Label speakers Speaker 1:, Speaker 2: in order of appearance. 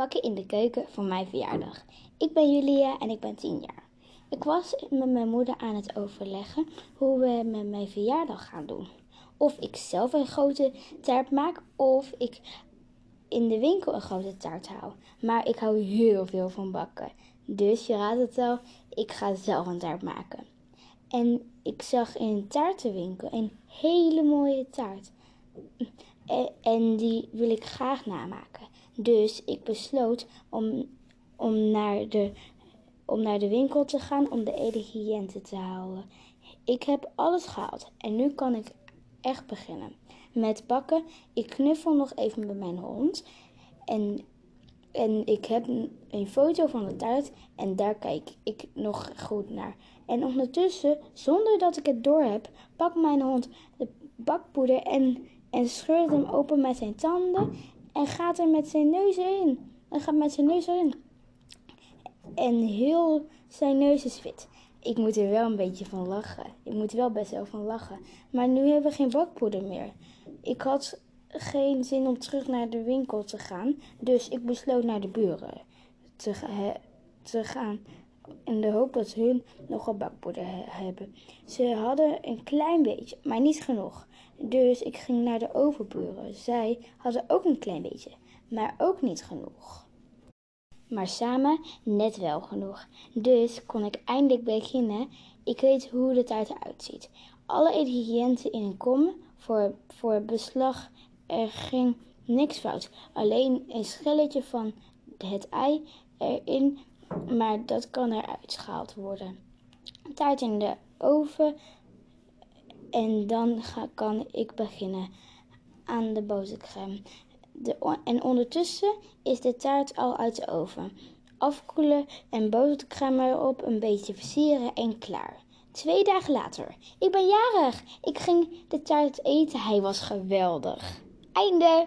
Speaker 1: bakken in de keuken voor mijn verjaardag. Ik ben Julia en ik ben 10 jaar. Ik was met mijn moeder aan het overleggen hoe we met mijn verjaardag gaan doen. Of ik zelf een grote taart maak of ik in de winkel een grote taart haal. Maar ik hou heel veel van bakken. Dus je raadt het al, ik ga zelf een taart maken. En ik zag in een taartenwinkel een hele mooie taart. En die wil ik graag namaken. Dus ik besloot om, om, naar, de, om naar de winkel te gaan om de ingrediënten te halen. Ik heb alles gehaald en nu kan ik echt beginnen. Met bakken, ik knuffel nog even met mijn hond. En, en ik heb een foto van de taart en daar kijk ik nog goed naar. En ondertussen, zonder dat ik het door heb, pakt mijn hond de bakpoeder en, en scheurt hem open met zijn tanden en gaat er met zijn neus in. En gaat met zijn neus erin. En heel zijn neus is fit. Ik moet er wel een beetje van lachen. Ik moet er wel best wel van lachen. Maar nu hebben we geen bakpoeder meer. Ik had geen zin om terug naar de winkel te gaan. Dus ik besloot naar de buren te, gaan. In de hoop dat hun nog wat bakpoeder hebben. Ze hadden een klein beetje, maar niet genoeg. Dus ik ging naar de overburen. Zij hadden ook een klein beetje, maar ook niet genoeg. Maar samen net wel genoeg. Dus kon ik eindelijk beginnen. Ik weet hoe de taart eruit ziet. Alle ingrediënten in een kom voor, voor beslag. Er ging niks fout. Alleen een schilletje van het ei erin, maar dat kan eruit gehaald worden. Taart in de oven en dan ga, kan ik beginnen aan de botercrème. De, en ondertussen is de taart al uit de oven. Afkoelen en botercrème erop, een beetje versieren en klaar. Twee dagen later. Ik ben jarig. Ik ging de taart eten. Hij was geweldig. Einde.